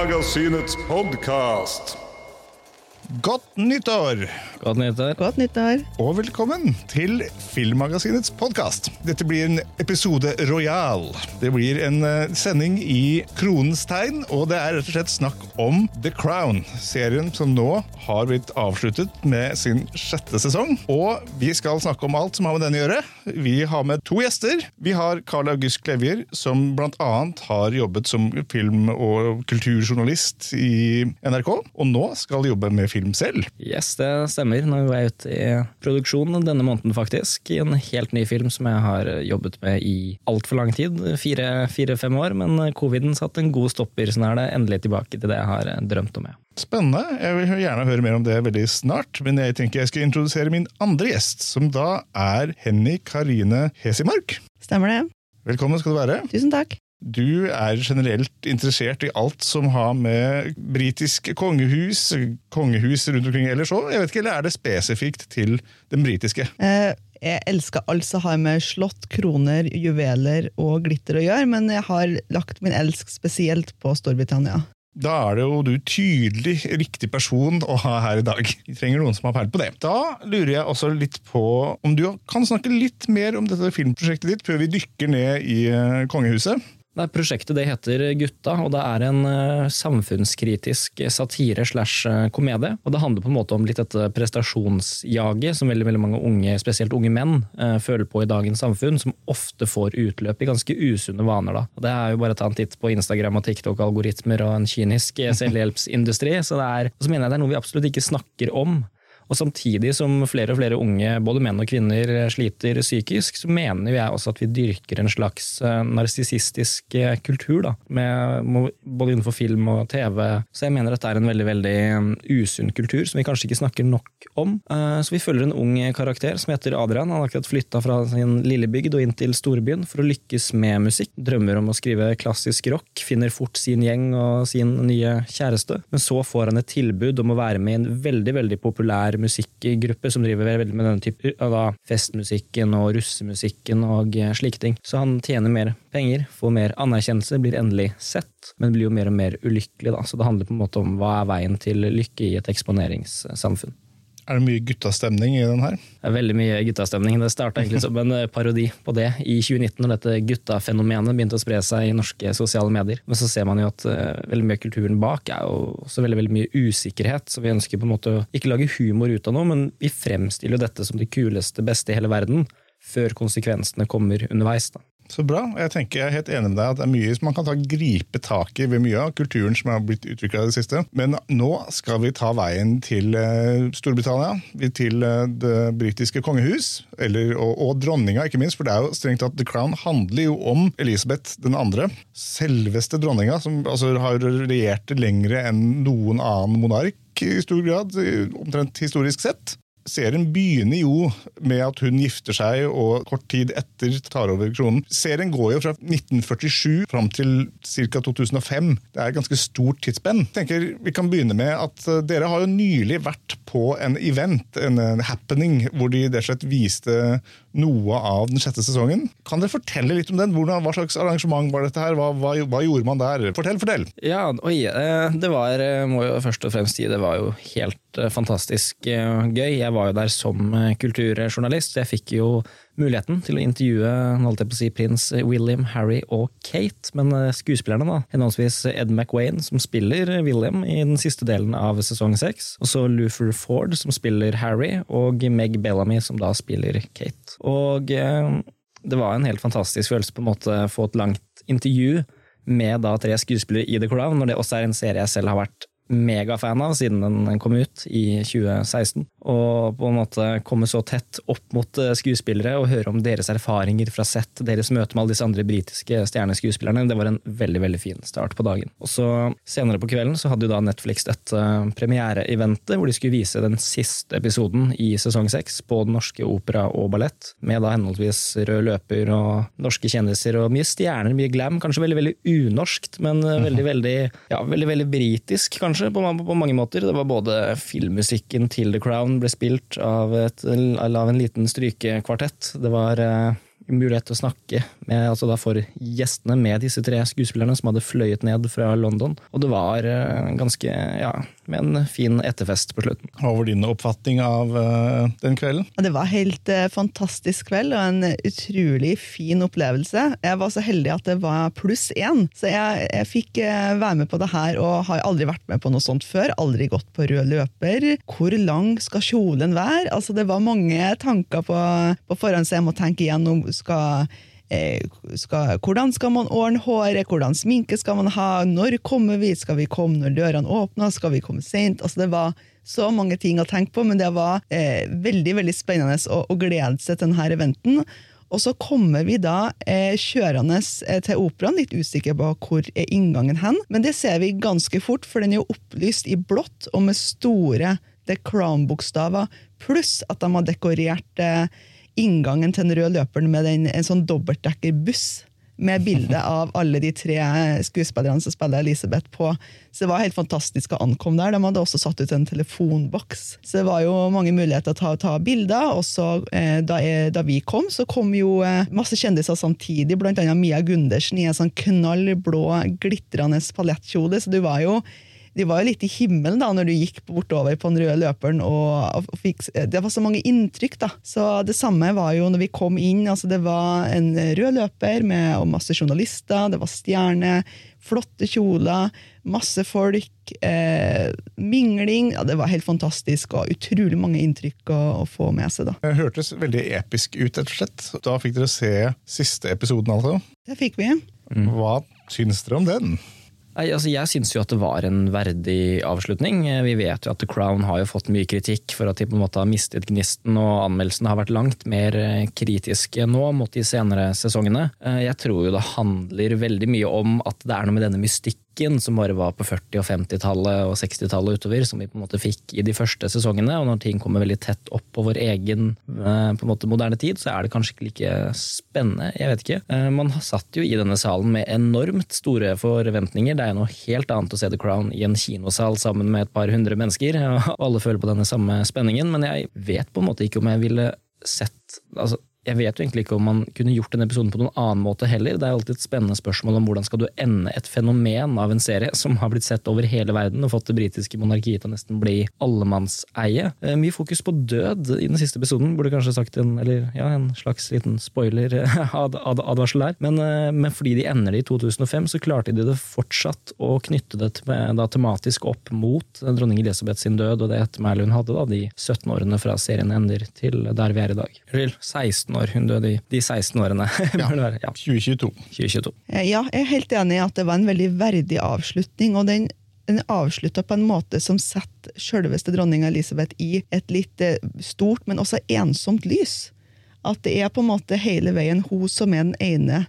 Filmmagasinets podkast. Godt nyttår! Godt nyttår. Godt nyttår. Og velkommen til Filmmagasinets podkast. Dette blir en episode royal. Det blir en eh, sending i kronens tegn, og det er rett og slett snakk om The Crown. Serien som nå har blitt avsluttet med sin sjette sesong. Og vi skal snakke om alt som har med den å gjøre. Vi har med to gjester. Vi har Carl August Klevjer, som bl.a. har jobbet som film- og kulturjournalist i NRK, og nå skal jobbe med film selv. Yes, det stemmer. Nå er jeg ute i produksjon denne måneden, faktisk. I en helt ny film som jeg har jobbet med i altfor lang tid. Fire-fem år, men coviden satte en god stopper, så nå er det endelig tilbake til det jeg har drømt om. Jeg. Spennende. Jeg vil gjerne høre mer om det veldig snart, men jeg tenker jeg skal introdusere min andre gjest, som da er Henny Karine Hesimark. Stemmer det. Velkommen skal du være. Tusen takk. Du er generelt interessert i alt som har med britisk kongehus, kongehus rundt omkring ellers òg. Eller er det spesifikt til den britiske? Eh, jeg elsker alt som har med slott, kroner, juveler og glitter å gjøre, men jeg har lagt min elsk spesielt på Storbritannia. Da er det jo du tydelig riktig person å ha her i dag. Vi trenger noen som har peil på det. Da lurer jeg også litt på om du kan snakke litt mer om dette filmprosjektet ditt før vi dykker ned i eh, kongehuset. Det er prosjektet det heter Gutta, og det er en uh, samfunnskritisk satire slash uh, komedie. Og det handler på en måte om litt dette prestasjonsjaget som veldig, veldig mange unge, spesielt unge menn, uh, føler på i dagens samfunn, som ofte får utløp i ganske usunne vaner. Da. Og det er jo bare å ta en titt på Instagram og TikTok-algoritmer og en kynisk selvhjelpsindustri. Så, det er, så mener jeg det er noe vi absolutt ikke snakker om. Og samtidig som flere og flere unge, både menn og kvinner, sliter psykisk, så mener jeg også at vi dyrker en slags narsissistisk kultur, da, med, både innenfor film og TV. Så jeg mener at det er en veldig veldig usunn kultur som vi kanskje ikke snakker nok om. Så vi følger en ung karakter som heter Adrian. Han har akkurat flytta fra sin lille bygd og inn til storbyen for å lykkes med musikk. Drømmer om å skrive klassisk rock, finner fort sin gjeng og sin nye kjæreste. Men så får han et tilbud om å være med i en veldig, veldig populær musikkgruppe som driver veldig med denne type da, festmusikken og russemusikken og slike ting. Så han tjener mer penger, får mer anerkjennelse, blir endelig sett, men blir jo mer og mer ulykkelig. Da. Så det handler på en måte om hva er veien til lykke i et eksponeringssamfunn. Er det mye guttastemning i den her? Er veldig mye guttastemning. Det starta egentlig som en parodi på det i 2019, når dette guttafenomenet begynte å spre seg i norske sosiale medier. Men så ser man jo at uh, veldig mye av kulturen bak er jo også veldig, veldig mye usikkerhet. Så vi ønsker på en måte å ikke lage humor ut av noe, men vi fremstiller jo dette som det kuleste, beste i hele verden, før konsekvensene kommer underveis. da. Så bra. Jeg tenker jeg er helt enig med deg at det er mye som man kan ta, gripe tak i ved mye av kulturen som har blitt utvikla i det siste. Men nå skal vi ta veien til Storbritannia, til det britiske kongehus, eller, og, og, dronninga, ikke minst. For det er jo strengt tatt The Crown handler jo om Elisabeth den andre. Selveste dronninga, som altså, har regjert lengre enn noen annen monark i stor grad, omtrent historisk sett. Serien begynner jo med at hun gifter seg og kort tid etter tar over kronen. Serien går jo fra 1947 fram til ca. 2005. Det er et ganske stort tidsspenn. Tenker Vi kan begynne med at dere har jo nylig vært på en event, en happening, hvor de rett slett viste noe av den sjette sesongen. Kan dere fortelle litt om den? Hvordan, hva slags arrangement var dette her? Hva, hva, hva, gjorde man der? Fortell, fortell! Ja, oi, det var, må jo først og fremst si, det var jo helt fantastisk gøy. Jeg var jo der som kulturjournalist. Jeg fikk jo muligheten til å intervjue holdt jeg på å si, prins William, Harry og Kate, men skuespillerne, da, henholdsvis Ed McWayne, som spiller William i den siste delen av sesong seks, og så Luther Ford, som spiller Harry, og Meg Bellamy, som da spiller Kate. Og eh, det var en helt fantastisk følelse på en måte å få et langt intervju med da tre skuespillere i The Crown, når det også er en serie jeg selv har vært megafan av siden den kom ut i 2016. Og på en måte komme så tett opp mot eh, skuespillere og høre om deres erfaringer fra sett, deres møte med alle disse andre britiske stjerneskuespillerne, det var en veldig veldig fin start på dagen. Og så Senere på kvelden så hadde jo da Netflix dette premiereeventet hvor de skulle vise den siste episoden i sesong seks på Den Norske Opera og Ballett, med da henholdsvis Rød løper og norske kjendiser og mye stjerner, mye glam. Kanskje veldig veldig unorskt, men uh, veldig veldig, ja, veldig, veldig britisk, kanskje, på, på mange måter. Det var både filmmusikken til The Crown ble spilt av, et, av en liten strykekvartett. Det var uh, mulighet til å snakke med, altså for gjestene med disse tre skuespillerne som hadde fløyet ned fra London. Og det var uh, ganske ja, med en fin etterfest på slutten. Hva var din oppfatning av uh, den kvelden? Det var helt uh, fantastisk kveld og en utrolig fin opplevelse. Jeg var så heldig at det var pluss én, så jeg, jeg fikk uh, være med på det her og har aldri vært med på noe sånt før. Aldri gått på rød løper. Hvor lang skal kjolen være? Altså, det var mange tanker på, på forhånd, så jeg må tenke igjennom skal skal, hvordan skal man ordne håret, hvordan sminke skal man ha, når kommer vi, skal vi komme når dørene åpner, skal vi komme seint? Altså, det var så mange ting å tenke på, men det var eh, veldig veldig spennende å, å, glede seg til denne eventen. Og så kommer vi da eh, kjørende eh, til operaen, litt usikker på hvor er inngangen hen, men det ser vi ganske fort, for den er jo opplyst i blått og med store The Crown-bokstaver, pluss at de har dekorert eh, inngangen til den røde løperen med den, en sånn dobbeltdekkerbuss med bilde av alle de tre skuespillerne som spiller Elisabeth på. Så det var helt fantastisk å ankomme der. De hadde også satt ut en telefonboks. Så det var jo mange muligheter til å ta, ta bilder. Og så, eh, da, jeg, da, vi kom, så kom jo eh, masse kjendiser samtidig, blant annet Mia Gundersen i en sånn knall blå, glitrende palettkjole. Så du var jo de var jo litt i himmelen da, når du gikk bortover på den røde løperen. og, og fikk, Det var så mange inntrykk. da. Så Det samme var jo når vi kom inn. altså Det var en rød løper med og masse journalister, det var stjerner, flotte kjoler, masse folk, eh, mingling. ja Det var helt fantastisk og utrolig mange inntrykk å, å, få med seg. da. Det hørtes veldig episk ut, rett og slett. Da fikk dere se siste episoden, altså? Det fikk vi. Hva syns dere om den? Nei, altså Jeg syns jo at det var en verdig avslutning. Vi vet jo at The Crown har jo fått mye kritikk for at de på en måte har mistet gnisten, og anmeldelsene har vært langt mer eh, kritiske nå mot de senere sesongene. Eh, jeg tror jo det handler veldig mye om at det er noe med denne mystikken som bare var på 40- og 50-tallet og 60-tallet utover, som vi på en måte fikk i de første sesongene. Og når ting kommer veldig tett opp på vår egen eh, på en måte moderne tid, så er det kanskje ikke like spennende. Jeg vet ikke. Man satt jo i denne salen med enormt store forventninger. Det er noe helt annet å se The Crown i en kinosal sammen med et par hundre mennesker, og alle føler på denne samme spenningen, men jeg vet på en måte ikke om jeg ville sett altså, jeg vet jo egentlig ikke om man kunne gjort den episoden på noen annen måte heller. Det er alltid et spennende spørsmål om hvordan skal du ende et fenomen av en serie som har blitt sett over hele verden og fått det britiske monarkiet til å nesten bli allemannseie. Eh, mye fokus på død i den siste episoden. Burde kanskje sagt en, eller, ja, en slags liten spoiler-advarsel der. Men, eh, men, fordi de ender det i 2005, så klarte de det fortsatt å knytte det da, tematisk opp mot dronning Elisabeth sin død og det ettermælet hun hadde da, de 17 årene fra serien ender til der vi er i dag. 16 16 år. Hun døde i de 16 årene. ja, ja. 2022. 2022. Ja, jeg er helt enig i at det var en veldig verdig avslutning. og den den avslutta på en måte som setter selveste dronning Elisabeth i et litt eh, stort, men også ensomt lys. At det er på en måte hele veien hun som er den ene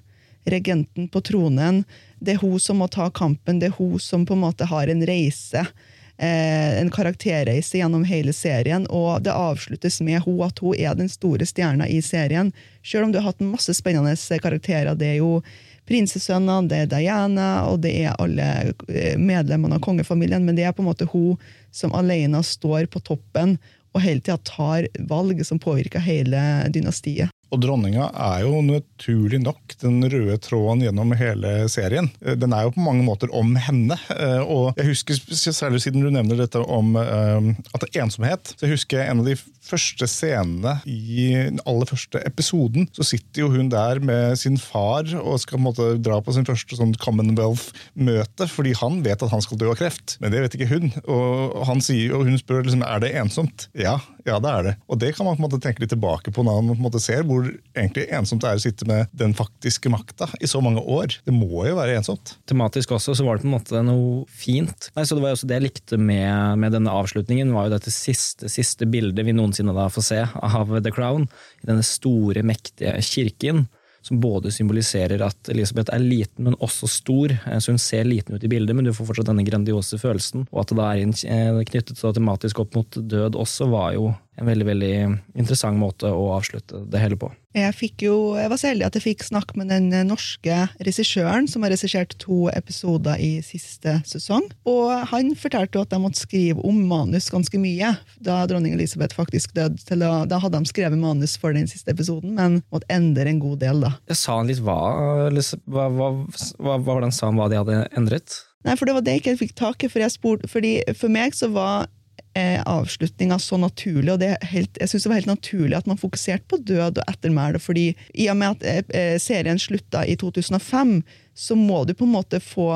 regenten på tronen. Det er hun som må ta kampen, det er hun som på en måte har en reise Eh, en karakterreise gjennom hele serien, og det avsluttes med hun at hun er den store stjerna i serien. Selv om du har hatt masse spennende karakterer. Det er jo prinsessønnene, det er Diana, og det er alle eh, medlemmene av kongefamilien, men det er på en måte hun som alene står på toppen og hele tida tar valg som påvirker hele dynastiet. Og dronninga er jo naturlig nok den røde tråden gjennom hele serien. Eh, den er jo på mange måter om henne. Eh, og jeg husker særlig siden du nevner dette om uh, at det er ensomhet. så jeg husker En av de første scenene i den aller første episoden, så sitter jo hun der med sin far og skal på en måte dra på sin første sånn Commonwealth-møte, fordi han vet at han skal dø av kreft. Men det vet ikke hun. Og, han sier, og hun spør liksom, er det ensomt. Ja, ja, det er det. Og det kan man på en måte tenke litt tilbake på når man på en måte ser hvor egentlig ensomt det er å sitte med den faktiske makta i så mange år. Det må jo være ensomt. Tematisk også, så var det på en måte noe fint. Nei, så Det var jo også det jeg likte med, med denne avslutningen, var jo dette siste, siste bildet vi noensinne da får se av The Crown. I denne store, mektige kirken som både symboliserer at Elisabeth er liten, men også stor. Eh, så hun ser liten ut i bildet, men du får fortsatt denne grandiose følelsen. Og at det da er eh, knyttet så tematisk opp mot død også, var jo en veldig veldig interessant måte å avslutte det hele på. Jeg, jo, jeg var så heldig at jeg fikk snakke med den norske regissøren som har regissert to episoder i siste sesong. Og han fortalte jo at de måtte skrive om manus ganske mye da dronning Elisabeth faktisk døde. Da hadde de skrevet manus for den siste episoden, men måtte endre en god del, da. Jeg sa han litt hva, hva, hva, hva, var det han hva de hadde endret? Nei, for det var det jeg ikke fikk tak i. For, jeg spurte, fordi for meg så var eh, avslutninga så naturlig, og helt, jeg synes det var helt naturlig at man fokuserte på død og ettermæle, fordi i og med at eh, serien slutta i 2005, så må du på en måte få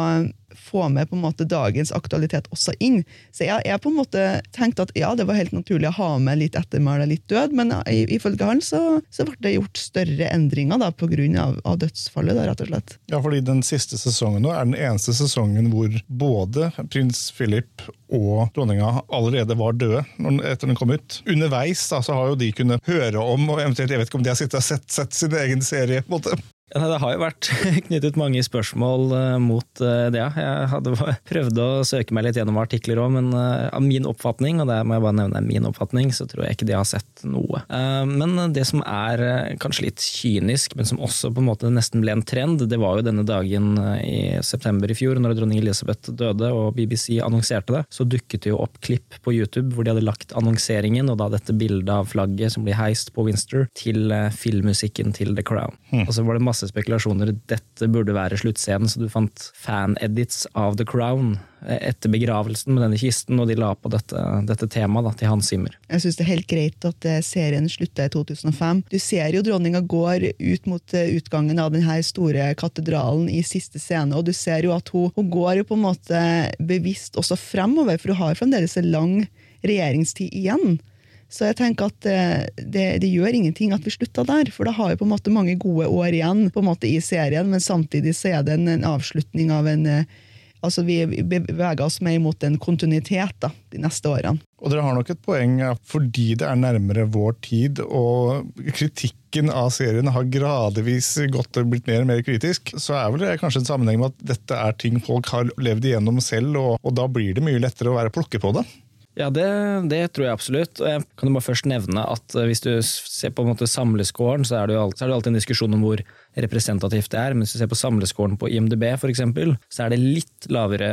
få med på en måte dagens aktualitet også inn. Så jeg, jeg på en måte tenkte at ja, det var helt naturlig å ha med litt ettermæle, litt død, men ifølge han så, så, ble det gjort større endringer da, grunn av, av dødsfallet. Da, rett og slett. Ja, fordi den siste sesongen nå er den eneste sesongen hvor både prins Philip og dronninga allerede var døde etter den kom ut. Underveis da, så har jo de kunnet høre om, og eventuelt jeg vet ikke om de har sett, sett sin egen serie. på en måte. Det har jo vært knyttet mange spørsmål uh, mot uh, det. Jeg hadde prøvd å søke meg litt gjennom artikler òg, men uh, av min oppfatning, og det må jeg bare nevne min oppfatning, så tror jeg ikke de har sett noe. men det som er kanskje litt kynisk, men som også på en måte nesten ble en trend, det var jo denne dagen i september i fjor, når dronning Elisabeth døde og BBC annonserte det. Så dukket det jo opp klipp på YouTube hvor de hadde lagt annonseringen, og da dette bildet av flagget som blir heist på Winster, til filmmusikken til The Crown. Hmm. Og så var det masse spekulasjoner. Dette burde være sluttscenen, så du fant fan-edits av The Crown etter begravelsen med denne kisten, og de la på dette, dette temaet til Hans Zimmer. Jeg syns det er helt greit at eh, serien slutta i 2005. Du ser jo dronninga går ut mot eh, utgangen av denne store katedralen i siste scene, og du ser jo at hun, hun går jo på en måte bevisst også fremover, for hun har fremdeles en lang regjeringstid igjen. Så jeg tenker at eh, det, det, gjør ingenting at vi slutta der, for da har vi på en måte mange gode år igjen på en måte i serien, men samtidig så er det en, en avslutning av en eh, Altså Vi beveger oss mer mot en kontinuitet da, de neste årene. Og dere har nok et poeng fordi det er nærmere vår tid, og kritikken av serien har gradvis gått og blitt mer og mer kritisk, så er vel det kanskje en sammenheng med at dette er ting folk har levd igjennom selv, og, og da blir det mye lettere å være plukke på det. Ja, det, det, tror jeg absolutt. Og jeg kan jo bare først nevne at eh, hvis du ser på en måte samleskåren, så er det jo alltid, en diskusjon om hvor representativt det er. Men hvis du ser på samleskåren på IMDb, for eksempel, så er det litt lavere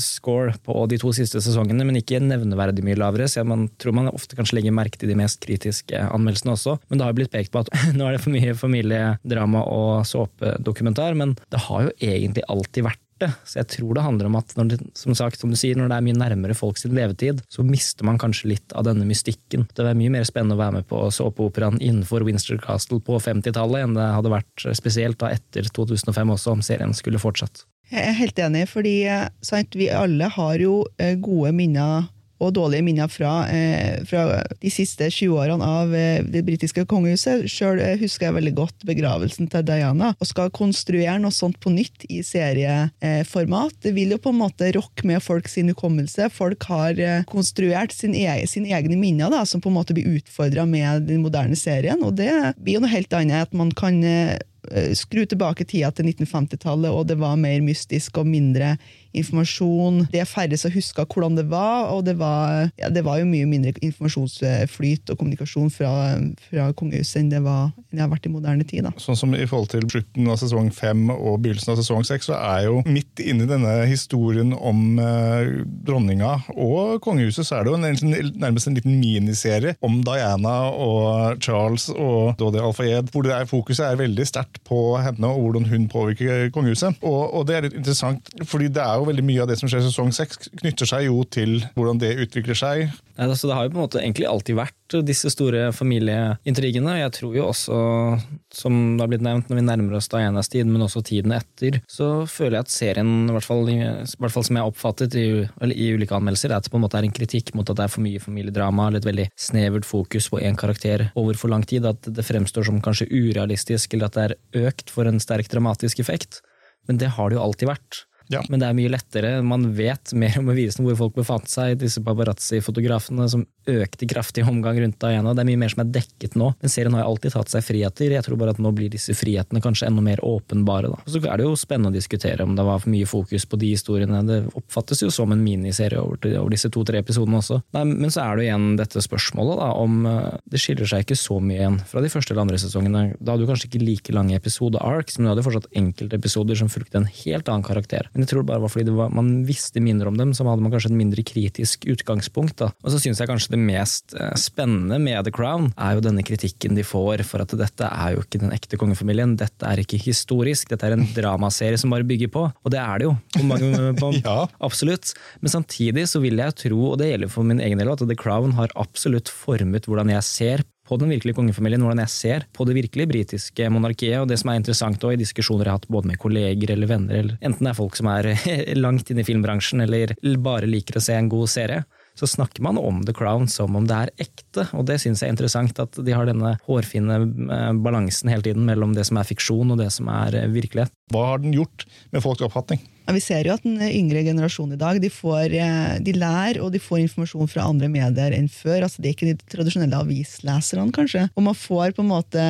score på de to siste sesongene, men ikke nevneverdig mye lavere. Så man tror man ofte kanskje legger merke til de mest kritiske anmeldelsene også. Men det har jo blitt pekt på at nå er det for mye familiedrama og såpedokumentar, men det har jo egentlig alltid vært borte. Så jeg tror det handler om at når det, som, sagt, som du sier, når det er mye nærmere folk sin levetid, så mister man kanskje litt av denne mystikken. Det er mye mer spennende å være med på såpeoperaen innenfor Winster Castle på 50-tallet enn det hadde vært spesielt da etter 2005 også, om serien skulle fortsatt. Jeg er helt enig, fordi eh, sant, vi alle har jo eh, gode minner og dårlige minner fra, eh, fra de siste 20 årene av eh, det britiske kongehuset. Sjøl eh, husker jeg veldig godt begravelsen til Diana. Og skal konstruere noe sånt på nytt i serieformat, det vil jo på en måte rokke med folk sin hukommelse. Folk har eh, konstruert sin e sin egne minner da, som på en måte blir utfordra med den moderne serien, og det blir jo noe helt annet. at man kan eh, skru tilbake tida til 1950-tallet, og det var mer mystisk og mindre informasjon. Det er færre som husker hvordan det var, og det var, ja, det var jo mye mindre informasjonsflyt og kommunikasjon fra, fra kongehuset enn det, var, enn det har vært i moderne tid. Da. Sånn som I forhold til slutten av sesong fem og begynnelsen av sesong seks, så er jo midt inni denne historien om eh, dronninga og kongehuset, så er det jo en, nærmest en liten miniserie om Diana og Charles og Dodi Al-Fayed, hvor det er, fokuset er veldig sterkt på henne og hvordan hun påvirker kongehuset. Og, og det er litt interessant, fordi det er jo veldig mye av det som skjer i sesong seks, knytter seg jo til hvordan det utvikler seg. Ja, altså, det har jo på en måte egentlig alltid vært disse store familieintrigene. Jeg tror jo også, som det har blitt nevnt når vi nærmer oss Dianas tid, men også tiden etter, så føler jeg at serien, i hvert fall, i hvert fall som jeg har oppfattet i, i, ulike anmeldelser, er at det på en måte er en kritikk mot at det er for mye familiedrama, eller et veldig snevert fokus på én karakter over for lang tid. At det fremstår som kanskje urealistisk, eller at det er økt for en sterk dramatisk effekt. Men det har det jo alltid vært. Ja. Men det er mye lettere. Man vet mer om bevisene hvor folk befant seg. Disse paparazzi-fotografene som økte kraftig omgang rundt Diana. Det er mye mer som er dekket nå. Men serien har alltid tatt seg friheter. Jeg tror bare at nå blir disse frihetene kanskje enda mer åpenbare. Da. Så er det jo spennende å diskutere om det var for mye fokus på de historiene. Det oppfattes jo som en miniserie over, over disse to-tre episodene også. Nei, men så er det jo igjen dette spørsmålet da, om eh, Det skiller seg ikke så mye igjen fra de første eller andre sesongene. Da hadde du kanskje ikke like lange episode-arcs, men du hadde fortsatt enkeltepisoder som fulgte en helt annen karakter. Men jeg tror det bare var fordi var, man visste mindre om dem, så hadde man kanskje et mindre kritisk utgangspunkt. Da. Og så syns jeg kanskje det mest eh, spennende med The Crown er jo denne kritikken de får for at dette er jo ikke den ekte kongefamilien, dette er ikke historisk, dette er en dramaserie som bare bygger på. Og det er det jo. På mange, på, ja. Absolutt. Men samtidig så vil jeg tro, og det gjelder for min egen del, at The Crown har absolutt formet hvordan jeg ser på den virkelige kongefamilien, hvordan jeg ser på det virkelige britiske monarkiet. Og det som er interessant også, i diskusjoner jeg har hatt både med kolleger eller venner, eller enten det er folk som er langt inne i filmbransjen eller bare liker å se en god serie, så snakker man om The Crown som om det er ekte. Og det syns jeg er interessant, at de har denne hårfine eh, balansen hele tiden mellom det som er fiksjon og det som er eh, virkelighet. Hva har den gjort med folks oppfatning? Ja, vi ser jo at den yngre generasjonen i dag de, får, eh, de lærer og de får informasjon fra andre medier enn før. altså Det er ikke de tradisjonelle avisleserne, kanskje. Og man får på en måte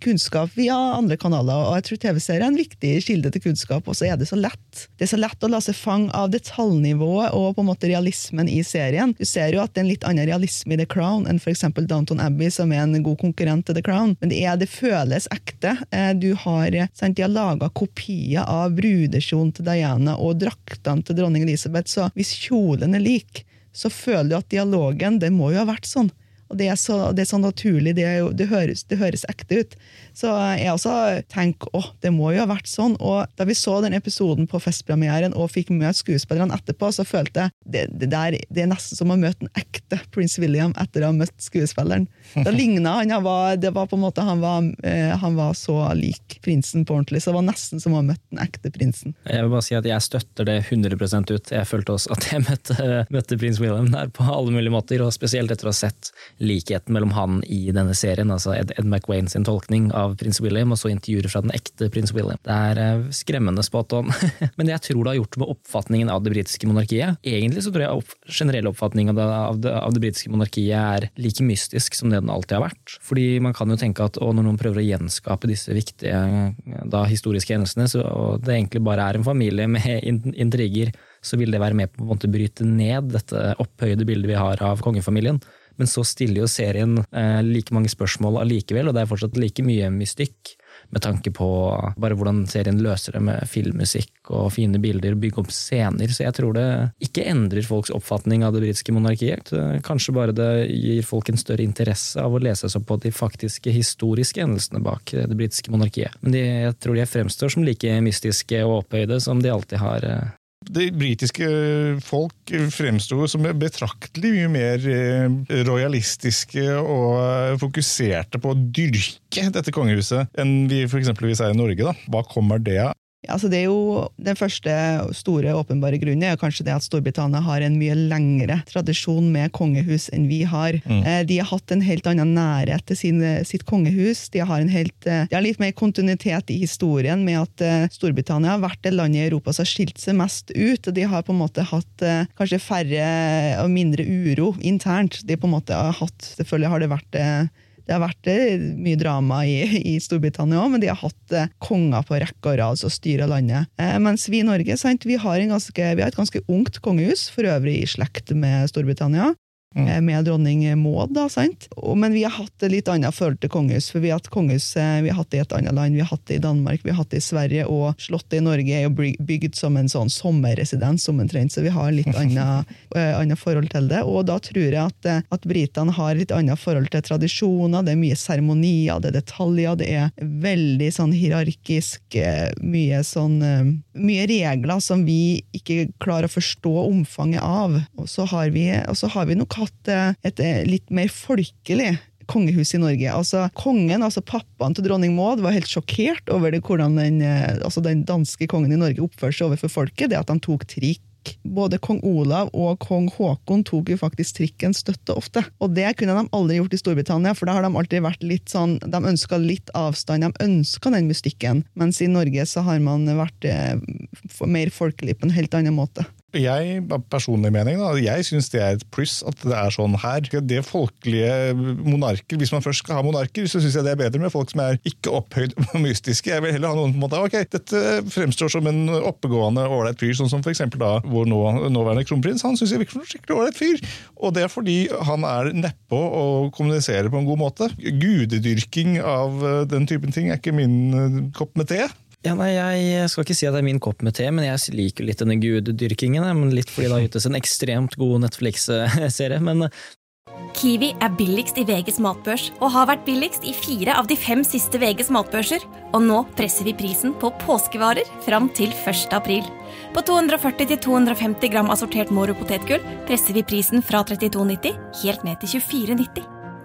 kunnskap via andre kanaler. og jeg tror TV-serier er en viktig kilde til kunnskap, og så er det så lett. Det er så lett å la seg fange av detaljnivået og på en måte realismen i serien. Du ser jo at det er en litt annen realisme i The Crown enn f.eks. Downton Abbey, som er en god konkurrent til The Crown. Men det, er, det føles ekte. Eh, du har, sant, De har laga kopier av brudekjolen til Diana og draktene til dronning Elisabeth, så hvis kjolen er lik, så føler du at dialogen det må jo ha vært sånn. Og det er så, det er så naturlig, det, er jo, det, høres, det, høres, ekte ut. Så jeg også tenker åh, det må jo ha vært sånn. Og da vi så den episoden på festpremieren og fikk møte skuespillerne etterpå, så følte jeg det, det, der, det er nesten som å møte en ekte prins William etter å ha møtt skuespilleren. Da ligna han. han var, det var på en måte, han var, eh, han var så lik prinsen på ordentlig, så det var nesten som å ha møtt den ekte prinsen. Jeg vil bare si at jeg støtter det 100% ut. Jeg følte også at jeg møtte, møtte prins William der på alle mulige måter, og spesielt etter å ha sett likheten mellom han i denne serien, altså Ed, Ed McWayne sin tolkning av prins William, og så intervjuer fra den ekte prins William. Det er eh, skremmende spot on. Men jeg tror det har gjort med oppfatningen av det britiske monarkiet Egentlig så tror jeg opp, generell oppfatning av det, det, det, britiske monarkiet er like mystisk som det den alltid har vært. Fordi man kan jo tenke at når noen prøver å gjenskape disse viktige da, historiske hendelsene, så, og det egentlig bare er en familie med intriger, så vil det være med på å bryte ned dette opphøyde bildet vi har av kongefamilien. Men så stiller jo serien eh, like mange spørsmål allikevel, og det er fortsatt like mye mystikk. Med tanke på bare hvordan serien løser det med filmmusikk og fine bilder, bygge opp scener. Så jeg tror det ikke endrer folks oppfatning av det britiske monarkiet. Kanskje bare det gir folk en større interesse av å lese seg på de faktiske historiske endelsene bak det britiske monarkiet. Men de, jeg tror de fremstår som like mystiske og opphøyde som de alltid har eh, det britiske folk fremsto som betraktelig mye mer eh, rojalistiske og fokuserte på å dyrke dette kongehuset enn vi f.eks. er i Norge. Da. Hva kommer det av? Altså det er jo Den første store åpenbare grunnen er kanskje det at Storbritannia har en mye lengre tradisjon med kongehus enn vi har. Mm. Eh, de har hatt en helt annen nærhet til sin, sitt kongehus. De har, helt, eh, de har, litt mer kontinuitet i historien med at eh, Storbritannia har vært det landet i Europa som har skilt seg mest ut. De har på en måte hatt kanskje færre og mindre uro internt. De på en måte har hatt, Selvfølgelig har det vært det har vært eh, mye drama i, i Storbritannia òg, men de har hatt eh, konger på rekke og rad som styrer landet. Eh, mens vi i Norge sant, vi har, ganske, vi har, et ganske ungt kongehus, for øvrig i slekt med Storbritannia. Eh, med dronning Maud. da, sant? Men vi har hatt et litt annet forhold til kongehus. For vi har hatt kongehus eh, vi har hatt det i et annet land, vi har hatt det i Danmark, vi har hatt det i Sverige, og Slottet i Norge er jo bygd som en sånn sommerresidens omtrent, så vi har litt annet, eh, annet forhold til det. Og da tror jeg at, eh, at britene har litt annet forhold til tradisjoner, det er mye seremonier, det er detaljer, det er veldig sånn hierarkisk, eh, mye sånn eh, mye regler som vi ikke klarer å forstå omfanget av. Og så har vi, og så har vi nok hatt eh, et eh, litt mer folkelig kongehus i Norge. Altså Kongen, altså pappaen til dronning Maud, var helt sjokkert over det, hvordan den, eh, altså den danske kongen i Norge oppførte seg overfor folket. Det at han tok trikk. Både kong Olav og kong Haakon tok jo faktisk trikken støtte ofte. Og det kunne de aldri gjort i Storbritannia, for da har de alltid vært litt sånn De ønska litt avstand, de ønska den mystikken. Mens i Norge så har man vært eh, mer folkelig på en helt annen måte. Jeg, personlig mening, da, jeg syns det er et pluss at det er sånn her. Det folkelige monarker, Hvis man først skal ha monarker, så syns jeg det er bedre med folk som er ikke opphøyd og mystiske. Jeg vil heller ha noen på en måte, ok, Dette fremstår som en oppegående, ålreit fyr, sånn som f.eks. da vår nå, nåværende kronprins. Han syns jeg virker som en skikkelig ålreit fyr. Og det er fordi han er nedpå og kommuniserer på en god måte. Gudedyrking av eh, den typen ting er ikke min eh, kopp med te. Ja, nei, Jeg skal ikke si at det er min kopp med te, men jeg liker litt denne gudedyrkingen. Men litt fordi det har ytes en ekstremt god Netflix-serie. Men Kiwi er billigst i VGs matbørs og har vært billigst i fire av de fem siste VGs matbørser. Og nå presser vi prisen på påskevarer fram til 1. april. På 240-250 gram assortert Moro potetgull presser vi prisen fra 32,90 helt ned til 24,90.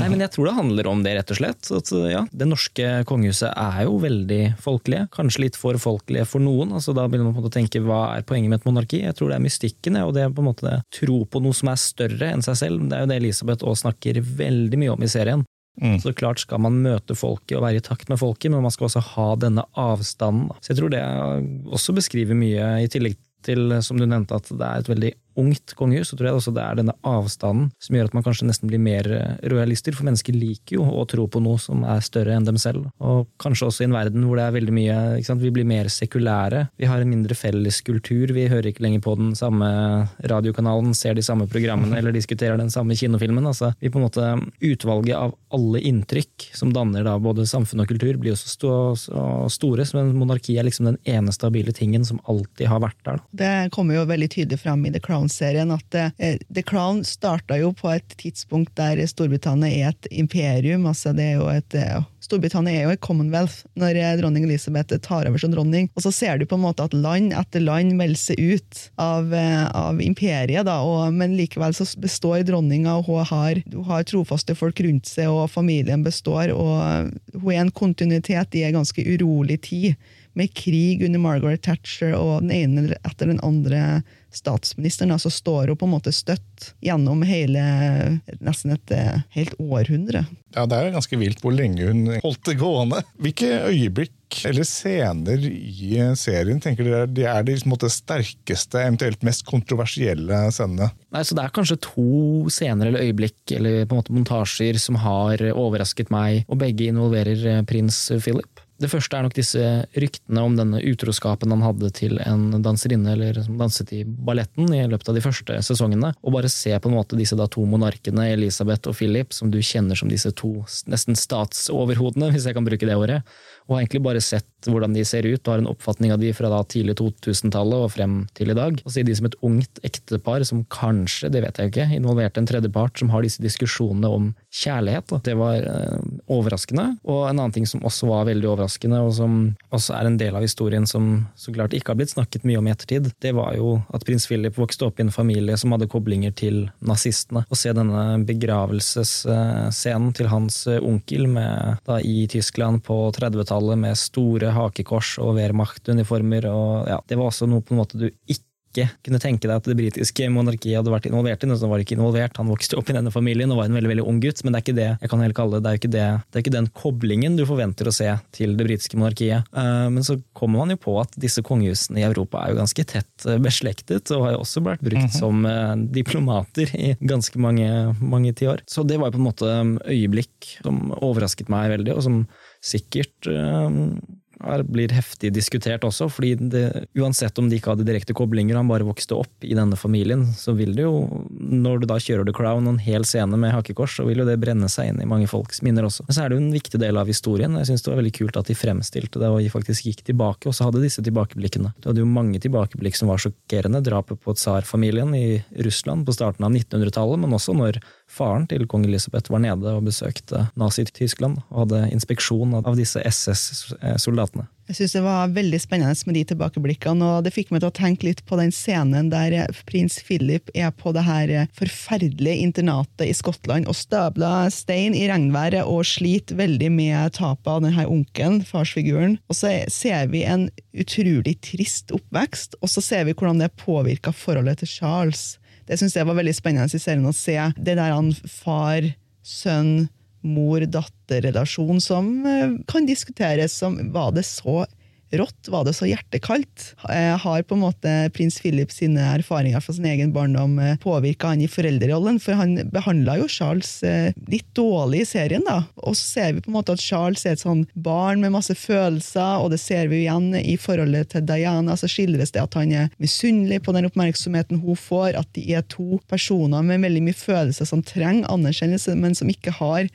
Nei, men jeg tror det handler om det, rett og slett. At, ja, det norske kongehuset er jo veldig folkelige. Kanskje litt for folkelige for noen. altså Da begynner man på å tenke hva er poenget med et monarki? Jeg tror det er mystikken, og det er på en måte tro på noe som er større enn seg selv. Det er jo det Elisabeth også snakker veldig mye om i serien. Så klart skal man møte folket og være i takt med folket, men man skal også ha denne avstanden. Så jeg tror det også beskriver mye, i tillegg til, som du nevnte, at det er et veldig ungt kongehus, så tror jeg også det er denne avstanden som gjør at man kanskje nesten blir mer eh, rojalister, for mennesker liker jo å tro på noe som er større enn dem selv. Og kanskje også i en verden hvor det er veldig mye? Vi blir mer sekulære. Vi har en mindre felles kultur. Vi hører ikke lenger på den samme radiokanalen, ser de samme programmene eller diskuterer den samme kinofilmen. Altså, vi på en måte Utvalget av alle inntrykk som danner da både samfunn og kultur, blir jo så, stå, så store, men monarki er liksom den ene stabile tingen som alltid har vært der. Da. Det kommer jo veldig tydelig fram i The Crown-serien at eh, The Crown starta jo på et tidspunkt der Storbritannia er et imperium. altså det er jo et eh, Storbritannia er jo et commonwealth når eh, dronning Elisabeth tar over som dronning. Og så ser du på en måte at land etter land melder seg ut av, eh, av imperiet, da, og, men likevel så består dronninga, og hun har, hun har trofaste folk rundt seg, og familien består. og Hun er en kontinuitet i en ganske urolig tid med krig under Margaret Thatcher og den ene etter den andre statsministeren, så står hun på en måte støtt gjennom hele, nesten et eh, helt århundre. Ja, Det er jo ganske vilt hvor lenge hun holdt det gående. Hvilke øyeblikk eller scener i serien tenker dere de er de måte, sterkeste, eventuelt mest kontroversielle scenene? Nei, så Det er kanskje to scener eller øyeblikk eller på en måte montasjer som har overrasket meg, og begge involverer eh, prins Philip. Det første er nok disse ryktene om denne utroskapen han hadde til en danserinne eller som danset i balletten i løpet av de første sesongene. Og bare se på en måte disse da to monarkene, Elisabeth og Philip, som du kjenner som disse to nesten statsoverhodene, hvis jeg kan bruke det ordet. Og har egentlig bare sett hvordan de ser ut, og har en oppfatning av de fra da tidlig 2000-tallet og frem til i dag. Og ser de som et ungt ektepar som kanskje, det vet jeg ikke, involverte en tredjepart som har disse diskusjonene om kjærlighet. Da. Det var eh, overraskende. Og en annen ting som også var veldig overraskende, og som også er en del av historien som så klart ikke har blitt snakket mye om i ettertid, det var jo at prins Philip vokste opp i en familie som hadde koblinger til nazistene. Å se denne begravelsesscenen til hans onkel med, da, i Tyskland på 30-tallet med store hakekors og Wehrmacht-uniformer, og ja, det var også noe på en måte du ikke kunne tenke deg at det britiske monarkiet hadde vært involvert i så var ikke involvert. Han vokste opp i denne familien og var en veldig veldig ung gutt, men det er ikke det jeg kan heller kalle det. Det er jo ikke, det, det er ikke den koblingen du forventer å se til det britiske monarkiet. Uh, men så kommer man jo på at disse kongehusene i Europa er jo ganske tett uh, beslektet, og har jo også vært brukt -hmm. som uh, diplomater i ganske mange, mange tiår. Så det var jo på en måte øyeblikk som overrasket meg veldig, og som sikkert blir heftig diskutert også, fordi det, uansett om de ikke hadde direkte koblinger, han bare vokste opp i denne familien, så vil det jo, når du da kjører The Crown og en hel scene med hakekors, så vil jo det brenne seg inn i mange folks minner også. Men så er det jo en viktig del av historien. Jeg syns det var veldig kult at de fremstilte det og de faktisk gikk tilbake, og så hadde disse tilbakeblikkene. Du hadde jo mange tilbakeblikk som var sjokkerende. Drapet på tsarfamilien i Russland på starten av 1900-tallet, men også når faren til kong Elisabeth var nede og besøkte Nazi-Tyskland og hadde inspeksjon av disse SS-soldatene. Jeg syns det var veldig spennende med de tilbakeblikkene, og det fikk meg til å tenke litt på den scenen der prins Philip er på det her forferdelige internatet i Skottland og støbler stein i regnværet og sliter veldig med tapet av denne onkelen, farsfiguren. Og så ser vi en utrolig trist oppvekst, og så ser vi hvordan det påvirker forholdet til Charles. Det syns jeg var veldig spennende i serien å se. Det der han far, sønn, mor-datter-relasjon som eh, kan diskuteres som Var det så rått? Var det så hjertekaldt? Har på en måte prins Philip sine erfaringer fra sin egen barndom eh, påvirka han i foreldrerollen? For han behandla jo Charles eh, litt dårlig i serien, da. Og så ser vi på en måte at Charles er et sånn barn med masse følelser, og det ser vi igjen i forholdet til Diana. Så skildres det at han er misunnelig på den oppmerksomheten hun får, at de er to personer med veldig mye følelser som trenger anerkjennelse, men som ikke har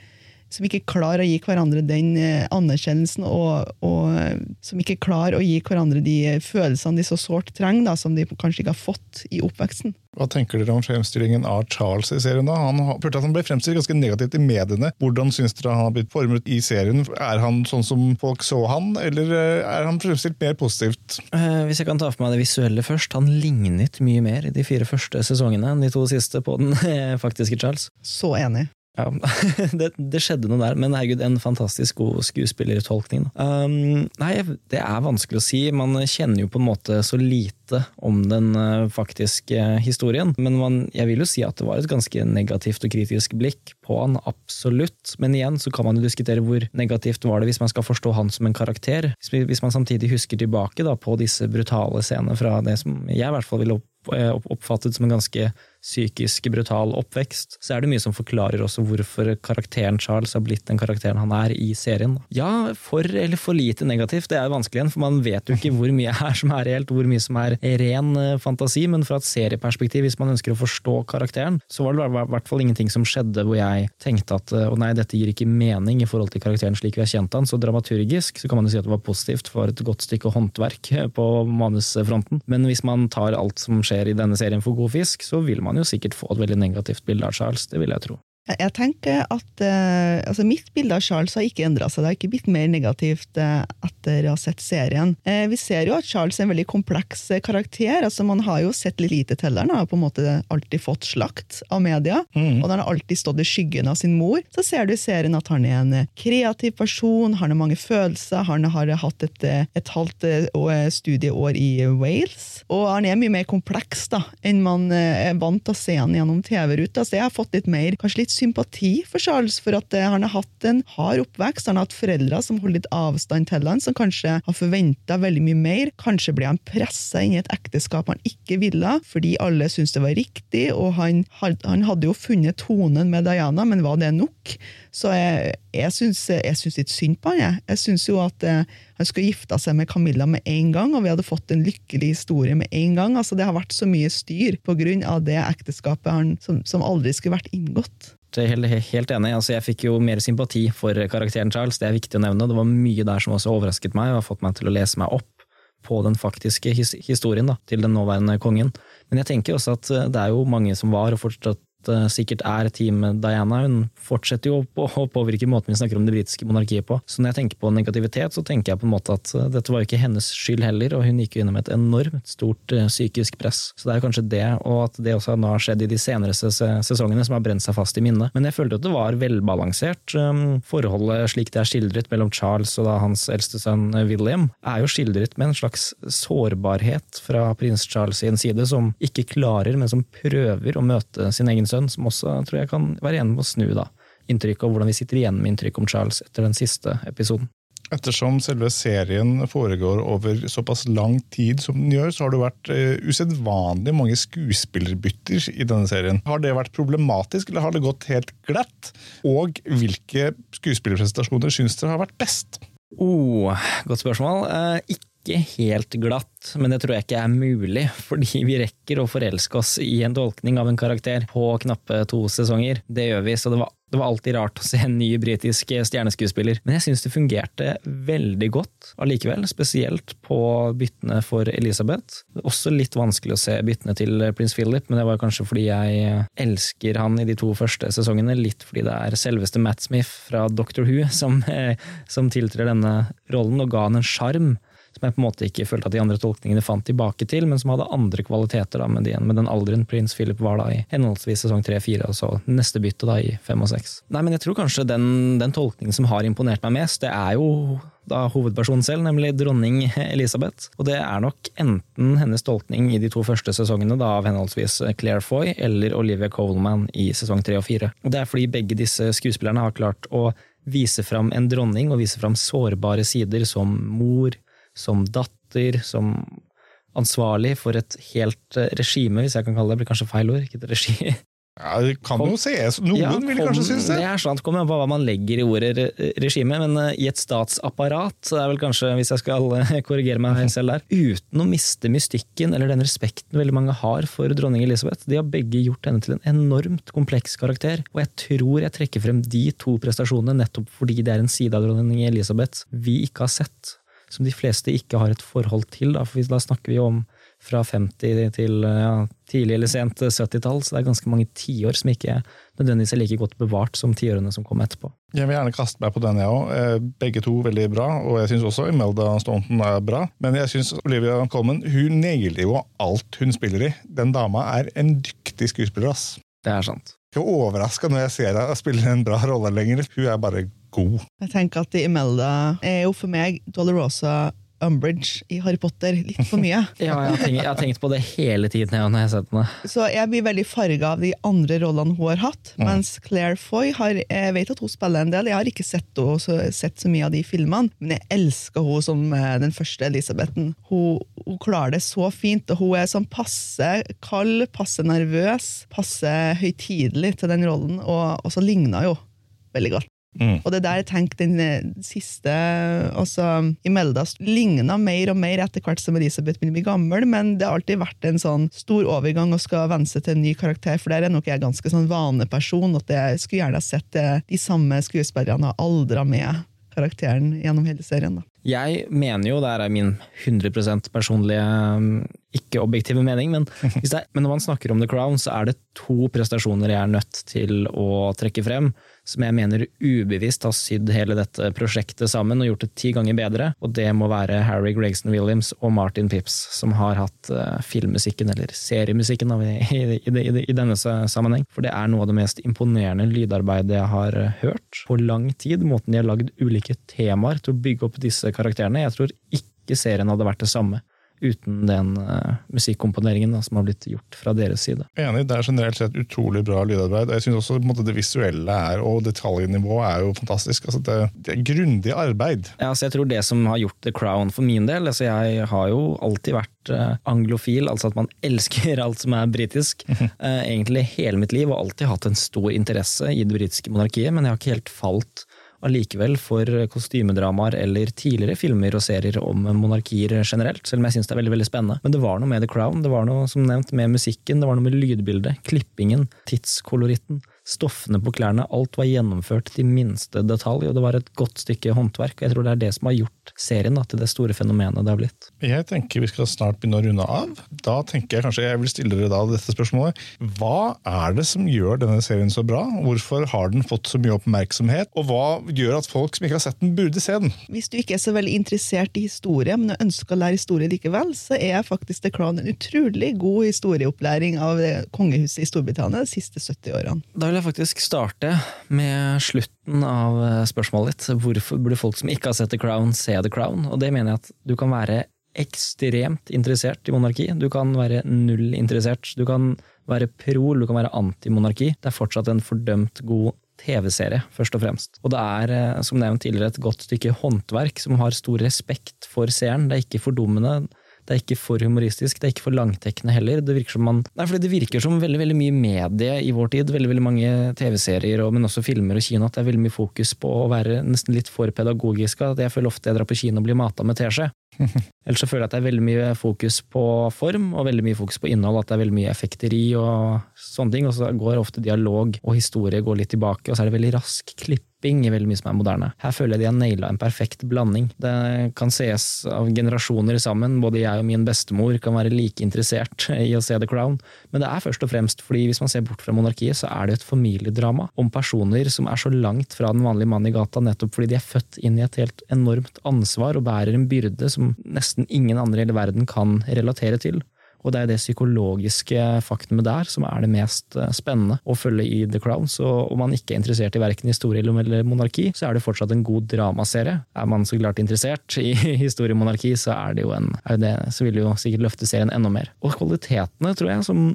som ikke klarer å gi hverandre den eh, anerkjennelsen, og, og, eh, som ikke klarer å gi hverandre de følelsene de så sårt trenger, da, som de kanskje ikke har fått i oppveksten. Hva tenker dere om fremstillingen av Charles i serien? da? Han, at han ble fremstilt ganske negativt i mediene. Hvordan syns dere han har blitt formet i serien? Er han sånn som folk så han, eller eh, er han fremstilt mer positivt? hvis jeg kan ta for meg det visuelle først. Han lignet mye mer i de fire første sesongene enn de to siste på den faktiske Charles. Så enig. Ja, det, det, skjedde noe der, men herregud, en fantastisk god skuespillertolkning. Um, nei, det er vanskelig å si. Man kjenner jo på en måte så lite om den uh, faktiske historien. Men man, jeg vil jo si at det var et ganske negativt og kritisk blikk på han, absolutt. Men igjen så kan man jo diskutere hvor negativt var det hvis man skal forstå han som en karakter. Hvis man samtidig husker tilbake da, på disse brutale scenene fra det som jeg i hvert fall ville opp, oppfattet som en ganske psykisk brutal oppvekst, så er det mye som forklarer også hvorfor karakteren Charles har blitt den karakteren han er i serien. Ja, for eller for lite negativt, det er vanskelig igjen, for man vet jo ikke hvor mye er som er reelt, hvor mye som er ren eh, fantasi, men fra et serieperspektiv, hvis man ønsker å forstå karakteren, så var det i hvert fall ingenting som skjedde hvor jeg tenkte at å nei, dette gir ikke mening i forhold til karakteren slik vi har kjent han, så dramaturgisk så kan man jo si at det var positivt for et godt stykke håndverk på manusfronten, men hvis man tar alt som skjer i denne serien for god fisk, så vil man jo sikkert få et veldig negativt bilde av Charles, det vil jeg tro. Jeg tenker at uh, altså Mitt bilde av Charles har ikke endra seg. Det har ikke blitt mer negativt uh, etter å ha sett serien. Uh, vi ser jo at Charles er en veldig kompleks karakter. altså Man har jo sett litt lite til ham. Han har på en måte alltid fått slakt av media. Mm. Og han har alltid stått i skyggen av sin mor. Så ser du i serien at han er en kreativ person, han har mange følelser. Han har hatt et, et halvt studieår i Wales. Og han er mye mer kompleks da, enn man er vant til å se han gjennom TV-ruta. Så jeg har fått litt mer, kanskje litt sympati for Charles, for at han har hatt en hard oppvekst. Han har hatt foreldre som holder litt avstand til han, som kanskje har forventa veldig mye mer. Kanskje ble han pressa inn i et ekteskap han ikke ville, fordi alle syntes det var riktig, og han, han hadde jo funnet tonen med Diana, men var det nok? Så jeg, jeg syns litt synd på han. Jeg, jeg syns jo at eh, han skulle gifta seg med Camilla med en gang, og vi hadde fått en lykkelig historie med en gang. Altså, det har vært så mye styr av det ekteskapet han, som, som aldri skulle vært inngått. Helt, helt enig. Altså, jeg fikk jo mer sympati for karakteren Charles, det er viktig å nevne. Det var mye der som også overrasket meg og har fått meg til å lese meg opp på den faktiske his historien da, til den nåværende kongen. Men jeg tenker også at eh, det er jo mange som var, og fortsatt sikkert er Team Diana. Hun fortsetter jo på å påvirke måten vi snakker om det britiske monarkiet på. Så når jeg tenker på negativitet, så tenker jeg på en måte at eh, dette var jo ikke hennes skyld heller, og hun gikk jo innom et enormt stort eh, psykisk press. Så det er kanskje det, og at det også nå har skjedd i de senere sesongene, som har brent seg fast i minnet. Men jeg følte at det var velbalansert. Forholdet slik det er skildret mellom Charles og da hans eldste sønn William, er jo skildret med en slags sårbarhet fra prins Charles sin side, som ikke klarer, men som prøver å møte sin egen sønn, som også tror jeg kan være igjen med å snu da, inntrykket, og hvordan vi sitter igjen med inntrykk om Charles etter den siste episoden. Ettersom selve serien foregår over såpass lang tid som den gjør, så har det vært uh, usedvanlig mange skuespillerbytter i denne serien. Har det vært problematisk, eller har det gått helt glatt? Og hvilke skuespillerprestasjoner syns dere har vært best? Oh, godt spørsmål. Eh, ikke helt glatt, men det tror jeg ikke er mulig, fordi vi rekker å forelske oss i en tolkning av en karakter på knappe to sesonger. Det gjør vi, så det var, det var alltid rart å se en ny britisk stjerneskuespiller. Men jeg syns det fungerte veldig godt allikevel, spesielt på byttene for Elisabeth. Også litt vanskelig å se byttene til prins Philip, men det var kanskje fordi jeg elsker han i de to første sesongene, litt fordi det er selveste Matt Smith fra Doctor Who som, som tiltrer denne rollen og ga han en sjarm som jeg på en måte ikke følte at de andre tolkningene fant tilbake til, men som hadde andre kvaliteter da, med, de, med den alderen prins Philip var da i henholdsvis sesong tre fire, og så neste bytte da i fem og seks. Nei, men jeg tror kanskje den, den tolkningen som har imponert meg mest, det er jo da hovedpersonen selv, nemlig dronning Elisabeth. Og det er nok enten hennes tolkning i de to første sesongene da, av henholdsvis Claire Foy eller Olivia Coleman i sesong tre og fire. Og det er fordi begge disse skuespillerne har klart å vise fram en dronning og vise fram sårbare sider som mor, som datter, som ansvarlig for et helt eh, regime, hvis jeg kan kalle det. Det blir kanskje feil ord, ikke et regi. Ja, det kan jo ses. Noen ja, vil kanskje synes det. Det er sant, kommer an på hva man legger i ordet regime, men eh, i et statsapparat, så er vel kanskje, hvis jeg skal eh, korrigere meg selv der, uten å miste mystikken eller den respekten veldig mange har for dronning Elisabeth. De har begge gjort henne til en enormt kompleks karakter, og jeg tror jeg trekker frem de to prestasjonene nettopp fordi det er en side av dronning Elisabeth vi ikke har sett som de fleste ikke har et forhold til. Da, for da snakker vi om fra 50 til ja, tidlig eller sent 70-tall, så det er ganske mange tiår som ikke nødvendigvis er like godt bevart som tiårene som kom etterpå. Jeg vil gjerne kaste meg på den, jeg òg. Eh, begge to veldig bra, og jeg syns også Imelda Staunton er bra. Men jeg syns Olivia Colman hun nailer jo alt hun spiller i. Den dama er en dyktig skuespiller, ass. Det er sant. Er overraska når jeg ser henne spille en bra rolle lenger. Hun er bare god. Jeg tenker at Imelda er jo for meg Dolorosa Umbridge i Harry Potter litt for mye. ja, jeg har, tenkt, jeg har, tenkt, på det hele tiden. Ja, når jeg har sett den. Så jeg blir veldig farga av de andre rollene hun har hatt. Mm. Mens Claire Foy har, jeg vet at hun spiller en del. Jeg har ikke sett, henne, så, sett så mye av de filmene, men jeg elsker henne som eh, den første Elisabethen. Hun, hun, klarer det så fint, og hun er sånn passe kald, passe nervøs, passe høytidelig til den rollen, og, og så ligner hun veldig godt. Mm. Og det der jeg tenkte den eh, siste også Imelda ligna mer og mer etter hvert som Elisabeth begynner å bli gammel, men det har alltid vært en sånn stor overgang å skal venne seg til en ny karakter, for der er nok jeg ganske sånn vaneperson, at jeg skulle gjerne sett eh, de samme skuespillerne ha aldra med karakteren gjennom hele serien. da. Jeg mener jo, det er min 100 personlige, mm, ikke-objektive mening, men, er, men når man snakker om The Crown, så er det to prestasjoner jeg er nødt til å trekke frem som jeg mener ubevisst har sydd hele dette prosjektet sammen og gjort det ti ganger bedre. Og det må være Harry Gregson Williams og Martin Pips, som har hatt uh, filmmusikken, eller seriemusikken, i, i, i, i, denne sammenheng. For det er noe av det mest imponerende lydarbeidet jeg har uh, hørt på lang tid. Måten de har lagd ulike temaer til å bygge opp disse karakterene. Jeg tror ikke serien hadde vært det samme uten den uh, musikkomponeringen da, som har blitt gjort fra deres side. Enig, det er generelt sett utrolig bra lydarbeid. Jeg synes også måte, det visuelle er, og detaljnivået er jo fantastisk. Altså, det, det, er grundig arbeid. Ja, altså, jeg tror det som har gjort The Crown for min del altså, Jeg har jo alltid vært uh, anglofil, altså at man elsker alt som er britisk. uh, egentlig hele mitt liv, og alltid hatt en stor interesse i det britiske monarkiet, men jeg har ikke helt falt allikevel for kostymedramaer eller tidligere filmer og serier om monarkier generelt, selv om jeg syns det er veldig veldig spennende. Men det var noe med The Crown, det var noe som nevnt med musikken, det var noe med lydbildet, klippingen, tidskoloritten, stoffene på klærne, alt var gjennomført til minste detalj, og det var et godt stykke håndverk. og Jeg tror det er det som har gjort serien da, til det store fenomenet det har blitt. Jeg tenker vi skal snart begynne å runde av. Da tenker jeg kanskje jeg vil stille dere da dette spørsmålet. Hva er det som gjør denne serien så bra? Hvorfor har den fått så mye oppmerksomhet? Og hva gjør at folk som ikke har sett den, burde se den? Hvis du ikke er så veldig interessert i historie, men ønsker å lære historie likevel, så er faktisk The Crown en utrolig god historieopplæring av kongehuset i Storbritannia de siste 70 årene. Da vil jeg faktisk starte med slutten av eh, spørsmålet ditt. Hvorfor burde folk som ikke har sett The Crown, se The Crown? Og det mener jeg at du kan være ekstremt interessert i monarki. Du kan være null interessert. Du kan være pro, du kan være antimonarki. Det er fortsatt en fordømt god TV-serie, først og fremst. Og det er, eh, som nevnt tidligere, et godt stykke håndverk som har stor respekt for seeren. Det er ikke fordummende. Det er ikke for humoristisk, det er ikke for langtekkende heller. Det virker som man Nei, fordi det virker som veldig veldig mye medie i vår tid. Veldig veldig mange TV-serier, men også filmer og kino. At det er veldig mye fokus på å være nesten litt for pedagogisk. At jeg føler ofte jeg drar på kino og blir mata med teskje. Ellers så føler jeg at det er veldig mye fokus på form og veldig mye fokus på innhold. At det er veldig mye effekteri og sånne ting. Og så går ofte dialog og historie går litt tilbake, og så er det veldig rask klipping i veldig mye som er moderne. Her føler jeg de har naila en perfekt blanding. Det kan ses av generasjoner sammen. Både jeg og min bestemor kan være like interessert i å se The Crown. Men det er først og fremst fordi hvis man ser bort fra monarkiet, så er det et familiedrama om personer som er så langt fra den vanlige mannen i gata nettopp fordi de er født inn i et helt enormt ansvar og bærer en byrde som nesten ingen andre i hele verden kan relatere til. Og det er det psykologiske faktumet der som er det mest eh, spennende å følge i The Crown. Så om man ikke er interessert i verken historie eller monarki, så er det fortsatt en god dramaserie. Er man så klart interessert i historie og monarki, så, er det jo en, er det, så vil det jo sikkert løfte serien enda mer. Og kvalitetene, tror jeg, som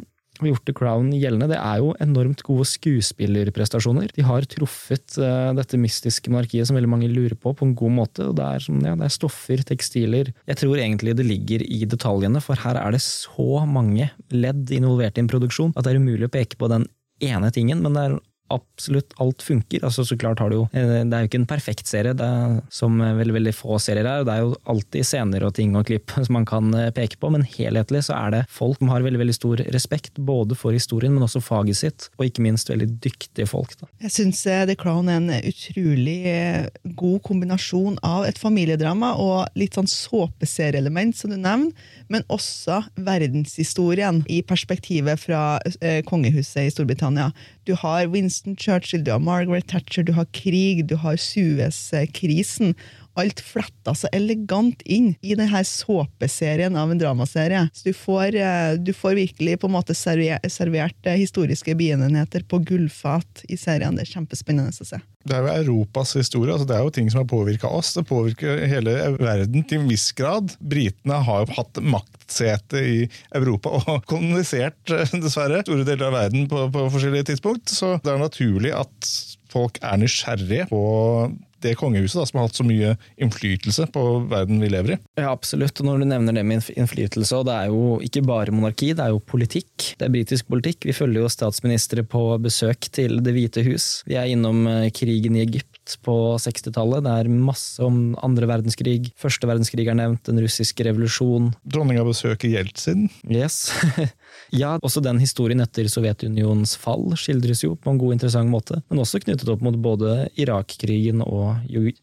har gjort The Crown gjeldende, det er jo enormt gode skuespillerprestasjoner. De har truffet uh, dette mystiske monarkiet som veldig mange lurer på, på en god måte. og Det er, som, ja, det er stoffer, tekstiler Jeg tror egentlig det ligger i detaljene, for her er det så mange ledd involvert i en produksjon at det er umulig å peke på den ene tingen, men det er absolutt alt funker. Altså, så klart har du jo eh, Det er jo ikke en perfekt serie, det er, som veldig veldig få serier er. Det er jo alltid scener og ting og klipp som man kan eh, peke på, men helhetlig så er det folk som har veldig veldig stor respekt både for historien, men også faget sitt, og ikke minst veldig dyktige folk. Da. Jeg syns eh, The Crown er en utrolig god kombinasjon av et familiedrama og litt sånn såpeserieelement, som du nevner, men også verdenshistorien i perspektivet fra kongehuset i Storbritannia. Du har Winston Churchill, du har Margaret Thatcher, du har krig, du har Suez-krisen. Alt fletta så elegant inn i denne såpeserien av en dramaserie. Så du får, eh, du får virkelig på en måte servert eh, historiske begivenheter på gullfat i serien. Det er kjempespennende å se. Det er jo Europas historie. altså Det er jo ting som har påvirka oss. Det påvirker hele verden til en viss grad. Britene har jo hatt maktsete i Europa og kolonisert, eh, dessverre, store deler av verden på, på forskjellige tidspunkt. Så det er naturlig at folk er nysgjerrige på det kongehuset da, som har hatt så mye innflytelse på verden vi lever i. Ja, Absolutt. og Når du nevner det med innflytelse, og det er jo ikke bare monarki, det er jo politikk. Det er britisk politikk. Vi følger jo statsministre på besøk til Det hvite hus. Vi er innom eh, krigen i Egypt på 60-tallet. Det er masse om andre verdenskrig. Første verdenskrig er nevnt, den russiske revolusjon. Dronninga besøker Jeltsin. Yes. ja, også den historien etter Sovjetunionens fall skildres jo på en god, interessant måte. Men også knyttet opp mot både Irak-krigen og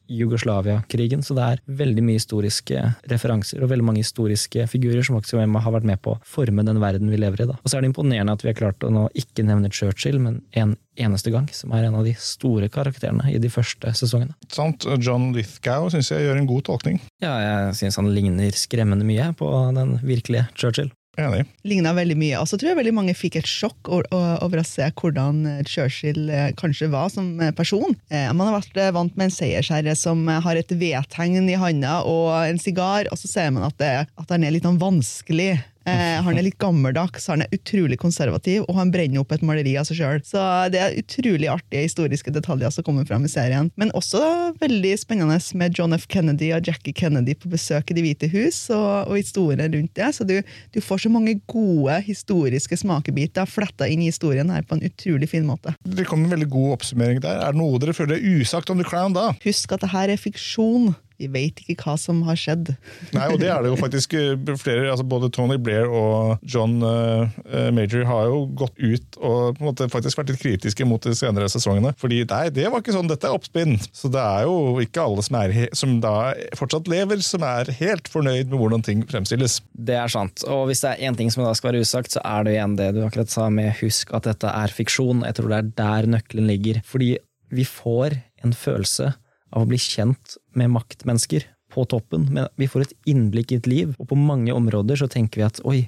Jugoslavia-krigen. Så det er veldig mye historiske referanser og veldig mange historiske figurer som faktisk har vært med på å forme den verden vi lever i. Da. Og så er det imponerende at vi har klart å nå ikke nevne Churchill, men en eneste gang, som er en av de store karakterene i de første sesongene. Sant. John Lithgow syns jeg gjør en god tolkning. Ja, jeg syns han ligner skremmende mye på den virkelige Churchill. Enig. Ligna veldig mye. Og så tror jeg veldig mange fikk et sjokk over å se hvordan Churchill eh, kanskje var som person. Eh, man har vært eh, vant med en seiersherre som har et vedtegn i handa og en sigar, og så ser man at, det, at han er litt sånn vanskelig Eh, han er litt gammeldags, han er utrolig konservativ, og han brenner opp et maleri av seg sjøl. Så det er utrolig artige historiske detaljer som kommer frem i serien. Men også veldig spennende med John F. Kennedy og Jackie Kennedy på besøk i Det hvite hus, og, og historien rundt det. Så du, du, får så mange gode historiske smakebiter fletta inn i historien her på en utrolig fin måte. Det kom en veldig god oppsummering der. Er det noe dere føler er usagt om The Crown da? Husk at det her er fiksjon. Vi vet ikke hva som har skjedd. Nei, og det er det jo faktisk eh, flere, altså både Tony Blair og John uh, Major har jo gått ut og på en måte faktisk vært litt kritiske mot de senere sesongene. Fordi nei, det var ikke sånn, dette er oppspinn. Så det er jo ikke alle som, er, som da fortsatt lever, som er helt fornøyd med hvordan ting fremstilles. Det er sant. Og hvis det er én ting som da skal være usagt, så er det jo igjen det du akkurat sa med husk at dette er fiksjon. Jeg tror det er der nøkkelen ligger. Fordi vi får en følelse av å bli kjent med maktmennesker på toppen, men vi får et innblikk i et liv, og på mange områder så tenker vi at oi,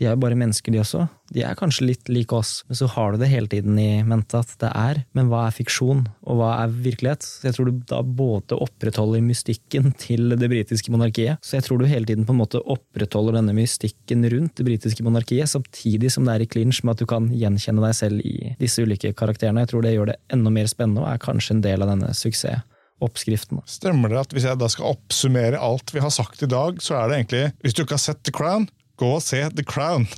de er jo bare mennesker, de også. De er kanskje litt like oss, men så har du det hele tiden i mente at det er. Men hva er fiksjon, og hva er virkelighet? Så jeg tror du da både opprettholder mystikken til det britiske monarkiet, så jeg tror du hele tiden på en måte opprettholder denne mystikken rundt det britiske monarkiet, samtidig som det er i clinch med at du kan gjenkjenne deg selv i disse ulike karakterene. Jeg tror det gjør det enda mer spennende, og er kanskje en del av denne suksess oppskriften. Stemmer det at hvis jeg da skal oppsummere alt vi har sagt i dag, så er det egentlig Hvis du ikke har sett The Crown, gå og se The Crown.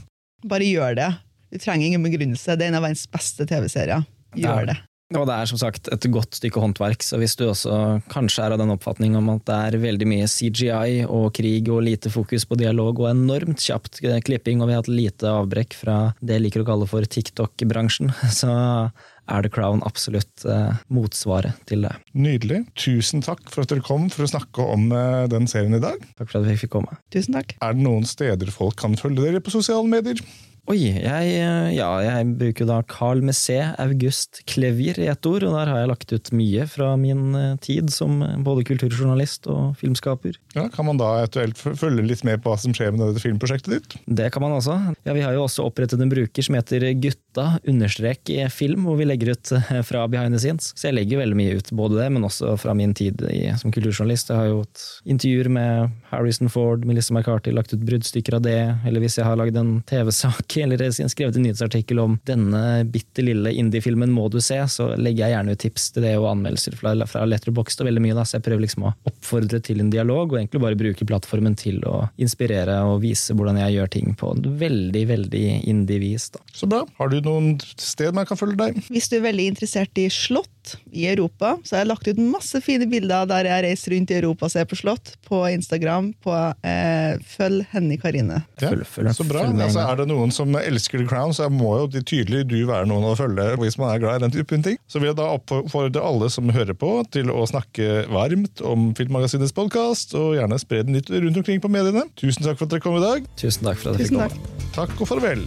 Bare gjør det. Du trenger ingen begrunnelse. Det er en av verdens beste TV-serier. Gjør det. Og det er som sagt et godt stykke håndverk, så hvis du også kanskje er av den oppfatning om at det er veldig mye CGI og krig og lite fokus på dialog og enormt kjapt klipping, og vi har hatt lite avbrekk fra det jeg liker å kalle for TikTok-bransjen, så er The Crown absolutt eh, motsvaret til det. Nydelig. Tusen takk for at dere kom for å snakke om eh, den serien i dag. Takk for at vi fikk komme. Tusen takk. Er det noen steder folk kan følge dere på sosiale medier? Oi, jeg, ja, jeg bruker da Carl Messé August Klevier i ett ord, og der har jeg lagt ut mye fra min eh, tid som både kulturjournalist og filmskaper. Ja, Kan man da eventuelt følge litt med på hva som skjer med dette filmprosjektet ditt? Det kan man også. Ja, Vi har jo også opprettet en bruker som heter Gutta understrek i film, hvor vi legger ut eh, fra behind the scenes. Så jeg legger veldig mye ut, både det, men også fra min tid i, som kulturjournalist. Jeg har jo hatt intervjuer med Harrison Ford, Melissa McCarthy, lagt ut bruddstykker av det, eller hvis jeg har lagd en TV-sak eller skrevet en nyhetsartikkel om denne bitte lille indie-filmen må du se, så legger jeg gjerne ut tips til det og anmeldelser fra, fra Letterboxd og veldig mye. Da. Så jeg prøver liksom å oppfordre til en dialog, og egentlig bare bruke plattformen til å inspirere og vise hvordan jeg gjør ting på en veldig, veldig indie-vis. Så bra. Har du noen sted man kan følge deg? Hvis du er veldig interessert i slott i Europa, så har jeg lagt ut masse fine bilder der jeg reiser rundt i Europa og ser på slott, på Instagram. på eh, Følg Henny Karine. Ja, Følg- følg- så bra. Altså, er det noen som elsker The Crown, så må jo tydelig du være noen å følge hvis man er glad i den typen ting. Så vil jeg da oppfordre alle som hører på, til å snakke varmt om Filmmagasinets podkast, og gjerne spre den litt rundt omkring på mediene. Tusen takk for at dere kom i dag. Tusen takk for at dere komme. takk. Takk og farvel.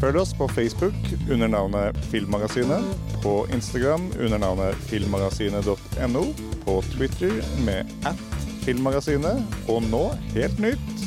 Følg oss på Facebook under navnet Filmmagasinet, på Instagram under navnet filmmagasinet.no, på Twitter med at filmmagasinet, og nå, helt nytt,